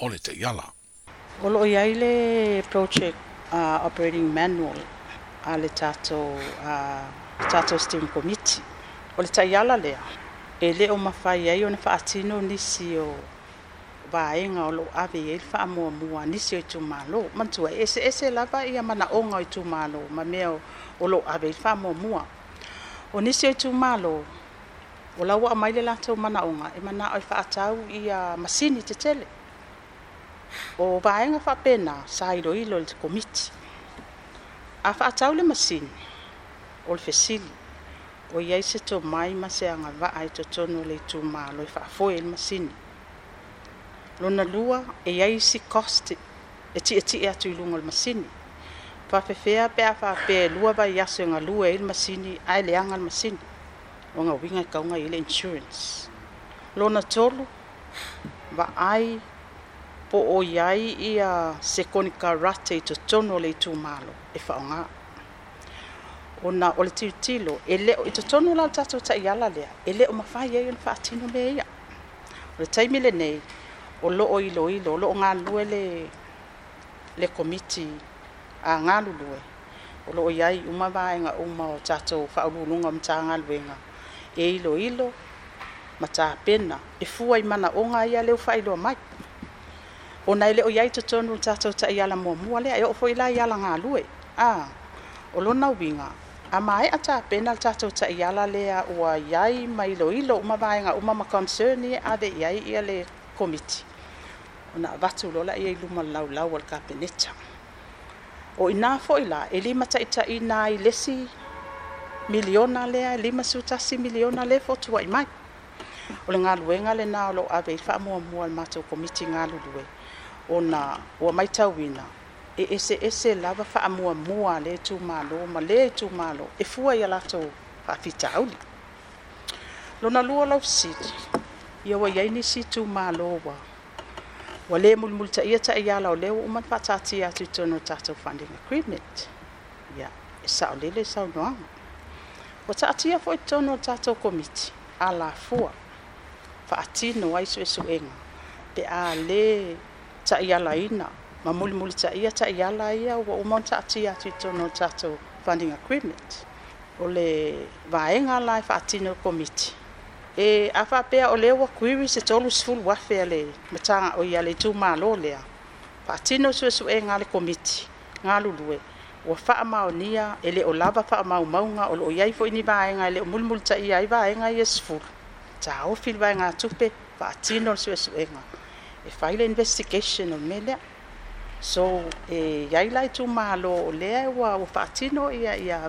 o le te iala. O lo iai project uh, operating manual a le tato, uh, tato steering committee. O le te iala lea, e le o mawhai ai o ne whaatino nisi o vaenga o lo awe e le whaamua mua nisi o i tūmālo. Mantua, ese, ese lava i a mana onga o i tūmālo, ma mea o, o lo awe e le whaamua mua. O nisi o i tūmālo, o laua a maile lātou mana onga, e mana o i whaatau i a masini te tele. o vaega faapena sa iloilo le komiti a faatau le masini o le fesili o iai se tomai ma se agava'a e totonu o le itumālo e faafoe i le masini lona lua e iai isi cost e tiʻetiʻi e atu i luga o le masini faafefea pe a faapea e lua vai aso e galue ai le masini ae leaga le masini o gauiga e kauga i e le insurance lona tolu vaai po o iai i a se konika rate i tono le i tū mālo e whaonga. O na o le tirutilo, e leo i tono la tato ta i ala lea, e leo mawhai ei an whaatino me ia. O le taimi le nei, o loo ilo ilo, o loo ngā lue le, le komiti a ngā lulue. O loo iai umawaenga uma o tato whaurununga o mta ngā luenga. E ilo ilo, mata pena, e fuai mana o ngā ia leo whaidoa maipa o nai le o iai totonu tatou ta iala muamua lea e o foi la yala iala galue a o lona uiga a maeʻa tapena le tatou ta iala lea ua iai ma iloilo uma vaega uma ma concern a le iai ia le komiti ona avatu lola ia i luma lalaulau o le kapeneta o inā foʻi la e lima nai ai lesi miliona lea e lima sutasi miliona lea fotuaʻi mai o le galuega lenā o loo mo i faamuamua le matou komiti galulue ona ua maitauina e ese ese lava faamuamua le tumālo ma le tumālo e fua ia latou faafitauli lona lua lausiti ia ua iai nisi tumālo ua ua lē mulimuli taʻia taʻiala o lea ua uma faatatia atu itono tatou funding agreement ia e saʻolele saunoaga ua taatia foʻi tono tatou komiti a lafua faatino ai suʻesuʻega pe a lē ta ia la ina ma muli muli ta ia ta ia la ia wa o mon ta ti ati to no ta to funding equipment o le vaenga lai fa ati komiti e a fa pe o le wa kuiwi se tolu sful wa le mata o ia le tu ma lo le fa ati no su e nga le komiti nga lu lu e wa nia ele o lava fa ma maunga o lo yai fo ni vaenga e le muli muli ta ia i vaenga ia sful ta o fil vaenga tupe fa ati no su su e nga file investigation o me so e eh, iai lai tumālō o lea ua ua faatino ia ia